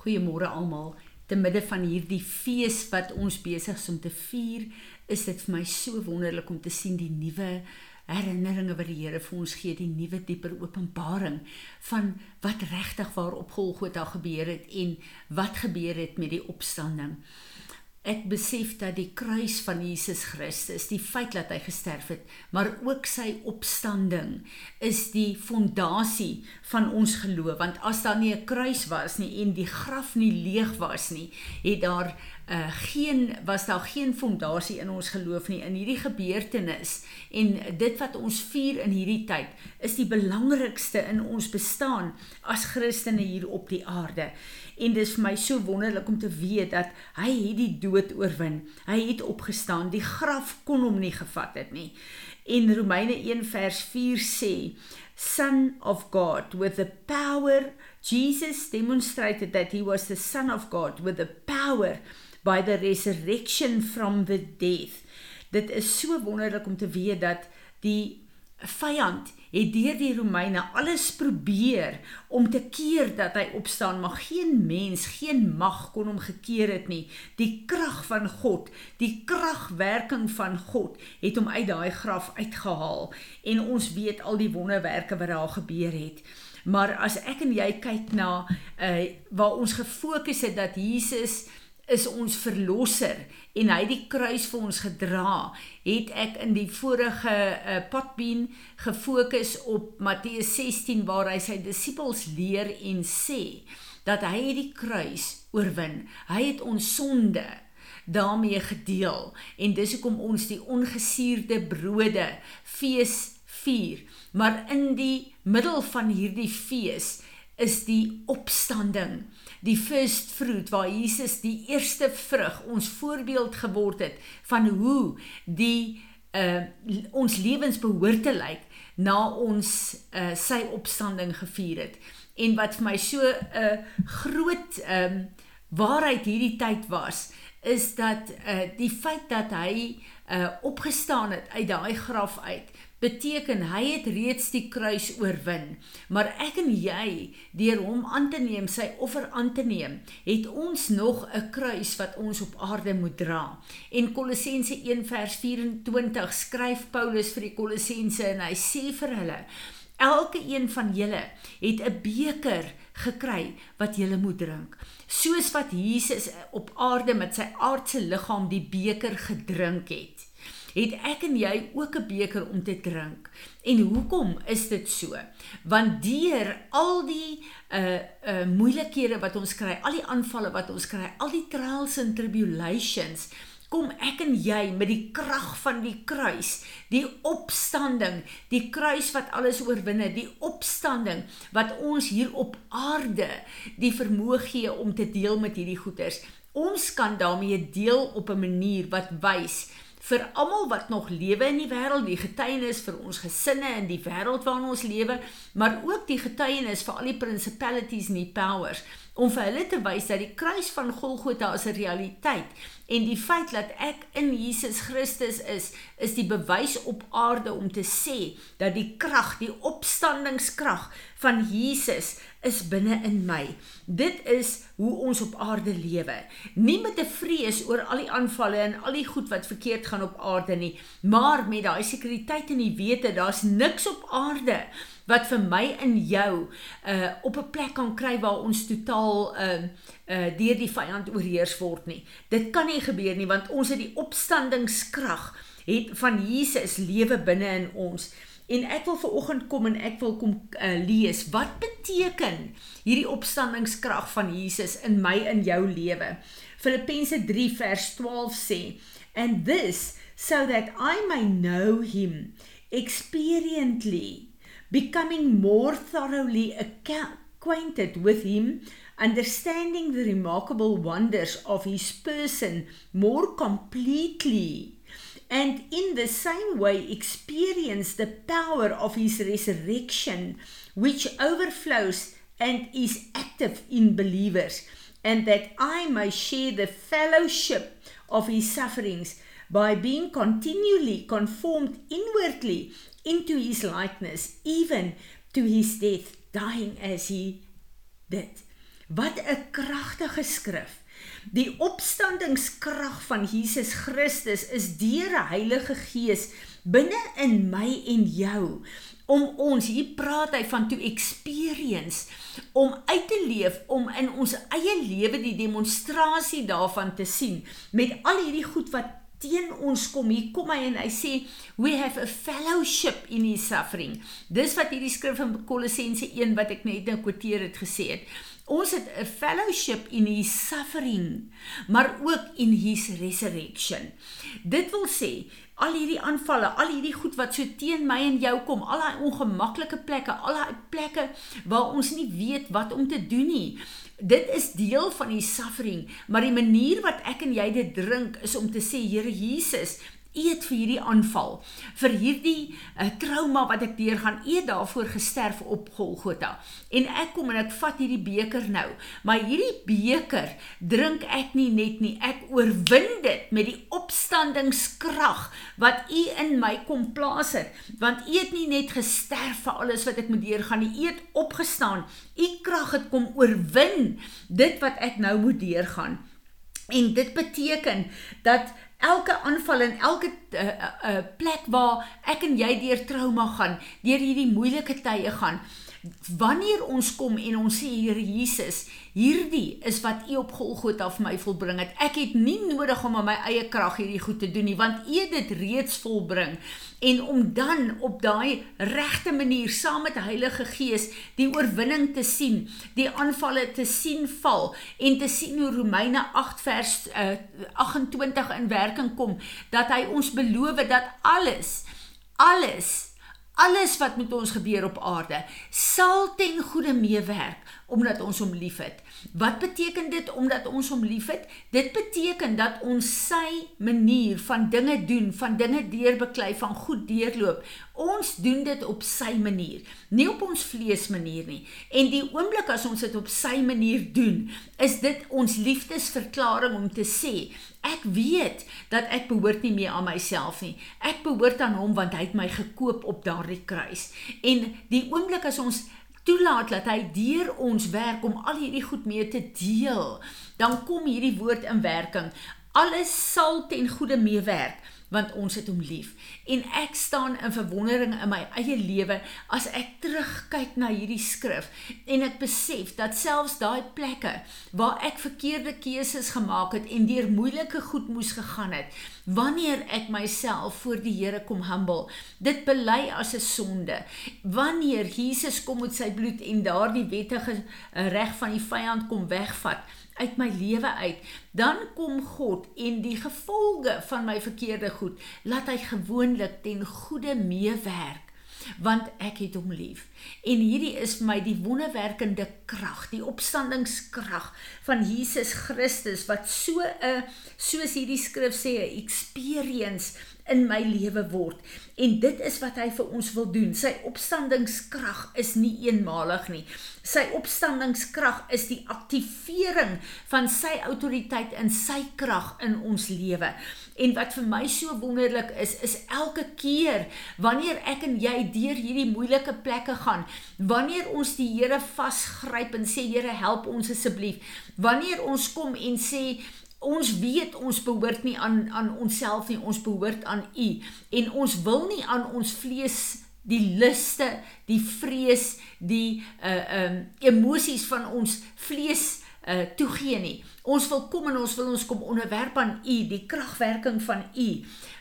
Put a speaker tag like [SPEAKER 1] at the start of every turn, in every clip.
[SPEAKER 1] Goeiemôre almal. Te midde van hierdie fees wat ons besig is om te vier, is dit vir my so wonderlik om te sien die nuwe herinneringe wat die Here vir ons gee, die nuwe dieper openbaring van wat regtig waar op Golgotha gebeur het en wat gebeur het met die opstanding ek besef dat die kruis van Jesus Christus, die feit dat hy gesterf het, maar ook sy opstanding is die fondasie van ons geloof, want as daar nie 'n kruis was nie en die graf nie leeg was nie, het daar uh, geen was daar geen fondasie in ons geloof nie. In hierdie gebeurtenis en dit wat ons vier in hierdie tyd is die belangrikste in ons bestaan as Christene hier op die aarde. En dis vir my so wonderlik om te weet dat hy het die dood oorwin. Hy het opgestaan. Die graf kon hom nie gevat het nie. En Romeine 1 vers 4 sê son of god with the power Jesus demonstrated that he was the son of god with the power by the resurrection from the death. Dit is so wonderlik om te weet dat die vyand het deur die Romeine alles probeer om te keer dat hy opstaan, maar geen mens, geen mag kon hom gekeer het nie. Die krag van God, die kragwerking van God het hom uit daai graf uitgehaal en ons weet al die wonderwerke wat daar gebeur het. Maar as ek en jy kyk na uh waar ons gefokus het dat Jesus is ons verlosser en hy die kruis vir ons gedra, het ek in die vorige uh, potbeen gefokus op Matteus 16 waar hy sy disippels leer en sê dat hy die kruis oorwin. Hy het ons sonde daarmee gedeel en dis hoekom ons die ongesuurde brode fees vier. Maar in die middel van hierdie fees is die opstanding die first fruit waar Jesus die eerste vrug ons voorbeeld geword het van hoe die uh ons lewens behoort te lyk na ons uh sy opstanding gevier het. En wat vir my so 'n uh, groot um waarheid hierdie tyd was is dat uh die feit dat hy uh opgestaan het uit daai graf uit beteken hy het reeds die kruis oorwin. Maar ek en jy, deur hom aan te neem, sy offer aan te neem, het ons nog 'n kruis wat ons op aarde moet dra. En Kolossense 1:24 skryf Paulus vir die Kolossense en hy sê vir hulle: Elke een van julle het 'n beker gekry wat julle moet drink. Soos wat Jesus op aarde met sy aardse liggaam die beker gedrink het het ek en jy ook 'n beker om te drink. En hoekom is dit so? Want deur al die uh uh moeilikhede wat ons kry, al die aanvalle wat ons kry, al die trials and tribulations, kom ek en jy met die krag van die kruis, die opstanding, die kruis wat alles oorwin het, die opstanding wat ons hier op aarde die vermoë gee om te deel met hierdie goeders. Ons kan daarmee deel op 'n manier wat wys vir almal wat nog lewe in die wêreld, die getuienis vir ons gesinne in die wêreld waarin ons lewe, maar ook die getuienis vir al die principalities en die powers om vir hulle te wys dat die kruis van Golgotha is 'n realiteit en die feit dat ek in Jesus Christus is, is die bewys op aarde om te sê dat die krag, die opstandingskrag van Jesus is binne in my. Dit is hoe ons op aarde lewe. Nie met 'n vrees oor al die aanvalle en al die goed wat verkeerd gaan op aarde nie, maar met daai sekuriteit en die wete daar's niks op aarde wat vir my en jou uh op 'n plek kan kry waar ons totaal uh uh deur die vyand oorheers word nie. Dit kan nie gebeur nie want ons het die opstandingskrag het van Jesus lewe binne in ons. En ek wil ver oggend kom en ek wil kom uh, lees wat beteken hierdie opstandingskrag van Jesus in my in jou lewe. Filippense 3 vers 12 sê, "And this so that I may know him experiently, becoming more thoroughly acquainted with him, understanding the remarkable wonders of his person more completely." and in the same way experience the power of his resurrection, which overflows and is active in believers, and that I may share the fellowship of his sufferings by being continually conformed inwardly into his likeness, even to his death, dying as he did. Wat 'n kragtige skrif. Die opstandingskrag van Jesus Christus is deur die Heilige Gees binne in my en jou om ons hier praat hy van to experience om uit te leef om in ons eie lewe die demonstrasie daarvan te sien met al hierdie goed wat teen ons kom hier kom hy en hy sê we have a fellowship in his suffering dis wat hierdie skrif in Kolossense 1 wat ek net nou kwoteer het gesê het ons het 'n fellowship in his suffering maar ook in his resurrection dit wil sê al hierdie aanvalle, al hierdie goed wat so teen my en jou kom, al daai ongemaklike plekke, al daai plekke waar ons nie weet wat om te doen nie. Dit is deel van die suffering, maar die manier wat ek en jy dit drink is om te sê Here Jesus, eet vir hierdie aanval, vir hierdie uh, trauma wat ek deurgaan, eet daarvoor gesterf op Golgotha. En ek kom en ek vat hierdie beker nou, maar hierdie beker drink ek nie net nie, ek oorwin dit met die opstandingskrag wat U in my kom plaas het, want U het nie net gesterf vir alles wat ek moet deurgaan nie, U het opgestaan. U krag het kom oorwin dit wat ek nou moet deurgaan. En dit beteken dat elke aanval en elke uh, uh, plek waar ek en jy deur trauma gaan, deur hierdie moeilike tye gaan, wanneer ons kom en ons sê Here Jesus, hierdie is wat U op Golgotha vir my volbring het. Ek het nie nodig om aan my eie krag hierdie goed te doen nie, want U het dit reeds volbring. En om dan op daai regte manier saam met Heilige Gees die oorwinning te sien, die aanvalle te sien val en te sien hoe Romeine 8 vers uh, 28 in werking kom dat hy ons beloof dat alles alles alles wat met ons gebeur op aarde sal ten goeie meewerk omdat ons hom liefhet. Wat beteken dit omdat ons hom liefhet? Dit beteken dat ons sy manier van dinge doen, van dinge deurbeklei, van goed deurloop. Ons doen dit op sy manier, nie op ons vlees manier nie. En die oomblik as ons dit op sy manier doen, is dit ons liefdesverklaring om te sê, ek weet dat ek behoort nie meer aan myself nie. Ek behoort aan hom want hy het my gekoop op daardie kruis. En die oomblik as ons toelaat dat hy deur ons werk om al hierdie goed mee te deel, dan kom hierdie woord in werking. Alles sal ten goeie meewerk want ons het hom lief. En ek staan in verwondering in my eie lewe as ek terugkyk na hierdie skrif en ek besef dat selfs daai plekke waar ek verkeerde keuses gemaak het en deur moeilike goed moes gegaan het, wanneer ek myself voor die Here kom humble, dit bely as 'n sonde. Wanneer Jesus kom met sy bloed en daardie wettige reg van die vyand kom wegvat, uit my lewe uit, dan kom God en die gevolge van my verkeerde goed laat hy gewoonlik ten goeie meewerk want ek het hom lief. En hierdie is vir my die wonderwerkende krag, die opstandingskrag van Jesus Christus wat so 'n soos hierdie skrif sê 'n experience in my lewe word. En dit is wat hy vir ons wil doen. Sy opstandingskrag is nie eenmalig nie. Sy opstandingskrag is die aktivering van sy autoriteit en sy krag in ons lewe. En wat vir my so wonderlik is, is elke keer wanneer ek en jy deur hierdie moeilike plekke gaan, wanneer ons die Here vasgryp en sê Here help ons asseblief, wanneer ons kom en sê ons weet ons behoort nie aan aan onsself nie, ons behoort aan U en ons wil nie aan ons vlees die luste, die vrees, die uh um emosies van ons vlees uh toegee nie. Ons wil kom en ons wil ons kom onderwerp aan U, die kragwerking van U.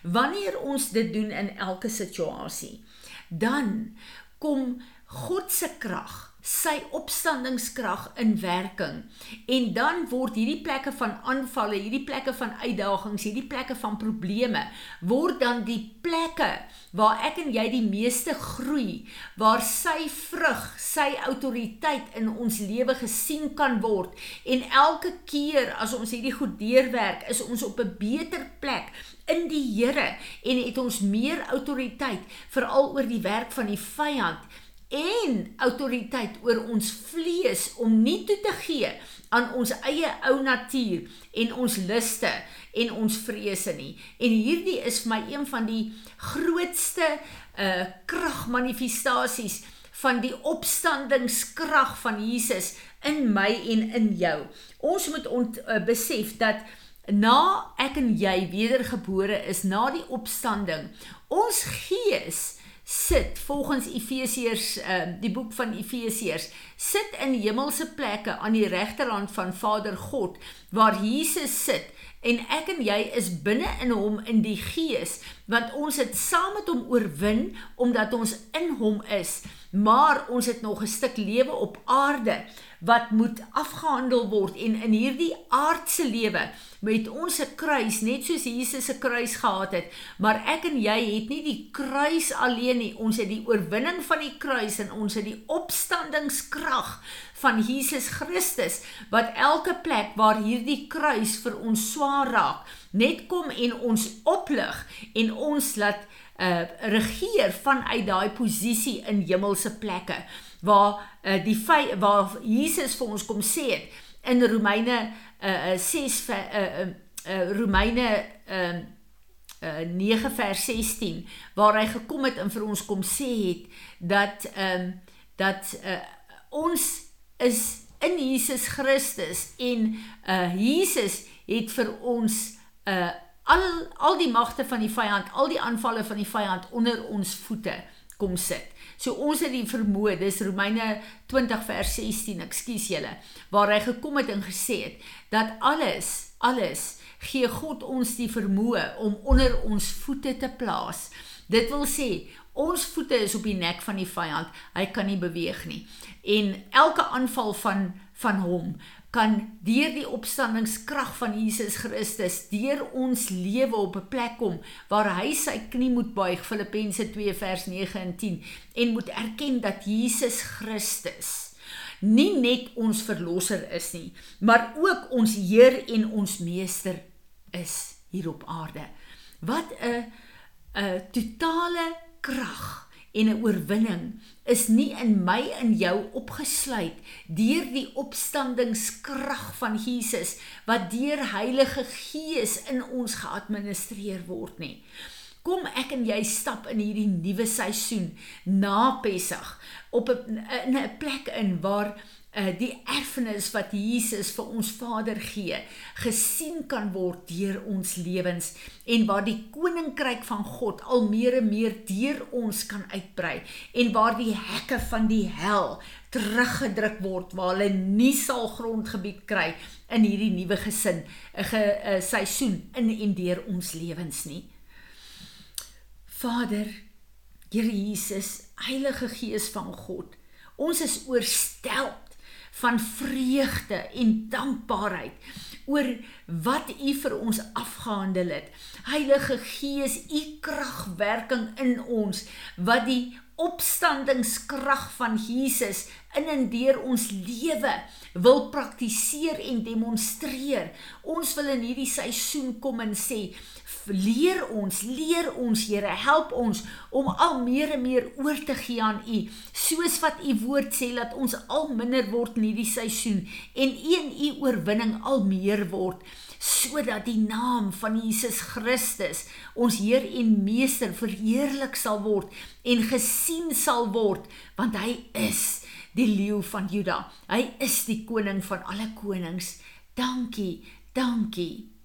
[SPEAKER 1] Wanneer ons dit doen in elke situasie, dan kom God se krag sy opstandingskrag in werking. En dan word hierdie plekke van aanvalle, hierdie plekke van uitdagings, hierdie plekke van probleme word dan die plekke waar ek en jy die meeste groei, waar sy vrug, sy autoriteit in ons lewe gesien kan word. En elke keer as ons hierdie goed deurwerk, is ons op 'n beter plek in die Here en het ons meer autoriteit veral oor die werk van die vyand en autoriteit oor ons vlees om nie toe te gee aan ons eie ou natuur en ons liste en ons vrese nie. En hierdie is vir my een van die grootste uh kragmanifestasies van die opstandingskrag van Jesus in my en in jou. Ons moet ont, uh, besef dat na ek en jy wedergebore is na die opstanding, ons gees sit volgens Efesiërs uh, die boek van Efesiërs sit in hemelse plekke aan die regterhand van Vader God waar Jesus sit en ek en jy is binne in hom in die gees want ons het saam met hom oorwin omdat ons in hom is maar ons het nog 'n stuk lewe op aarde wat moet afgehandel word en in hierdie aardse lewe met ons se kruis net soos Jesus se kruis gehad het maar ek en jy het nie die kruis alleen nie ons het die oorwinning van die kruis en ons het die opstandingskrag van Jesus Christus wat elke plek waar hierdie kruis vir ons swaar raak net kom en ons oplig en ons laat uh regeer vanuit daai posisie in hemelse plekke waar uh, die waar Jesus vir ons kom sê het in Romeine uh, 6 uh, uh, uh, Romeine uh, uh, 9 vers 16 waar hy gekom het en vir ons kom sê het dat um, dat uh, ons is in Jesus Christus en uh, Jesus het vir ons uh, al al die magte van die vyand, al die aanvalle van die vyand onder ons voete kom sit. So ons het die vermoë, dis Romeine 20 vers 16, ekskuus julle, waar hy gekom het en gesê het dat alles, alles gee God ons die vermoë om onder ons voete te plaas. Dit wil sê ons voete is op die nek van die vyand. Hy kan nie beweeg nie. En elke aanval van van hom kan deur die opstandingskrag van Jesus Christus deur ons lewe op 'n plek kom waar hy sy knie moet buig Filippense 2 vers 9 en 10 en moet erken dat Jesus Christus nie net ons verlosser is nie maar ook ons Heer en ons meester is hier op aarde wat 'n 'n totale krag en 'n oorwinning is nie in my en jou opgesluit deur die opstandingskrag van Jesus wat deur Heilige Gees in ons geadministreer word nie. Kom ek en jy stap in hierdie nuwe seisoen na Pessach op 'n 'n plek in waar die erfenis wat Jesus vir ons Vader gee, gesien kan word deur ons lewens en waar die koninkryk van God al meer en meer deur ons kan uitbrei en waar die hekke van die hel teruggedruk word waar hulle nie sal grondgebied kry in hierdie nuwe gesin, 'n ge, uh, seisoen in en deur ons lewens nie. Vader, Here Jesus, Heilige Gees van God, ons is oorstel van vreugde en dankbaarheid oor wat u vir ons afgehandel het. Heilige Gees, u kragwerking in ons wat die opstandingskrag van Jesus in en deur ons lewe wil praktiseer en demonstreer. Ons wil in hierdie seisoen kom en sê, leer ons, leer ons Here, help ons om al meer en meer oor te gee aan U, soos wat U woord sê dat ons al minder word in hierdie seisoen en en U oorwinning al meer word sodat die naam van Jesus Christus, ons Heer en Meester, verheerlik sal word en gesien sal word, want hy is die leeu van Juda. Hy is die koning van alle konings. Dankie, dankie.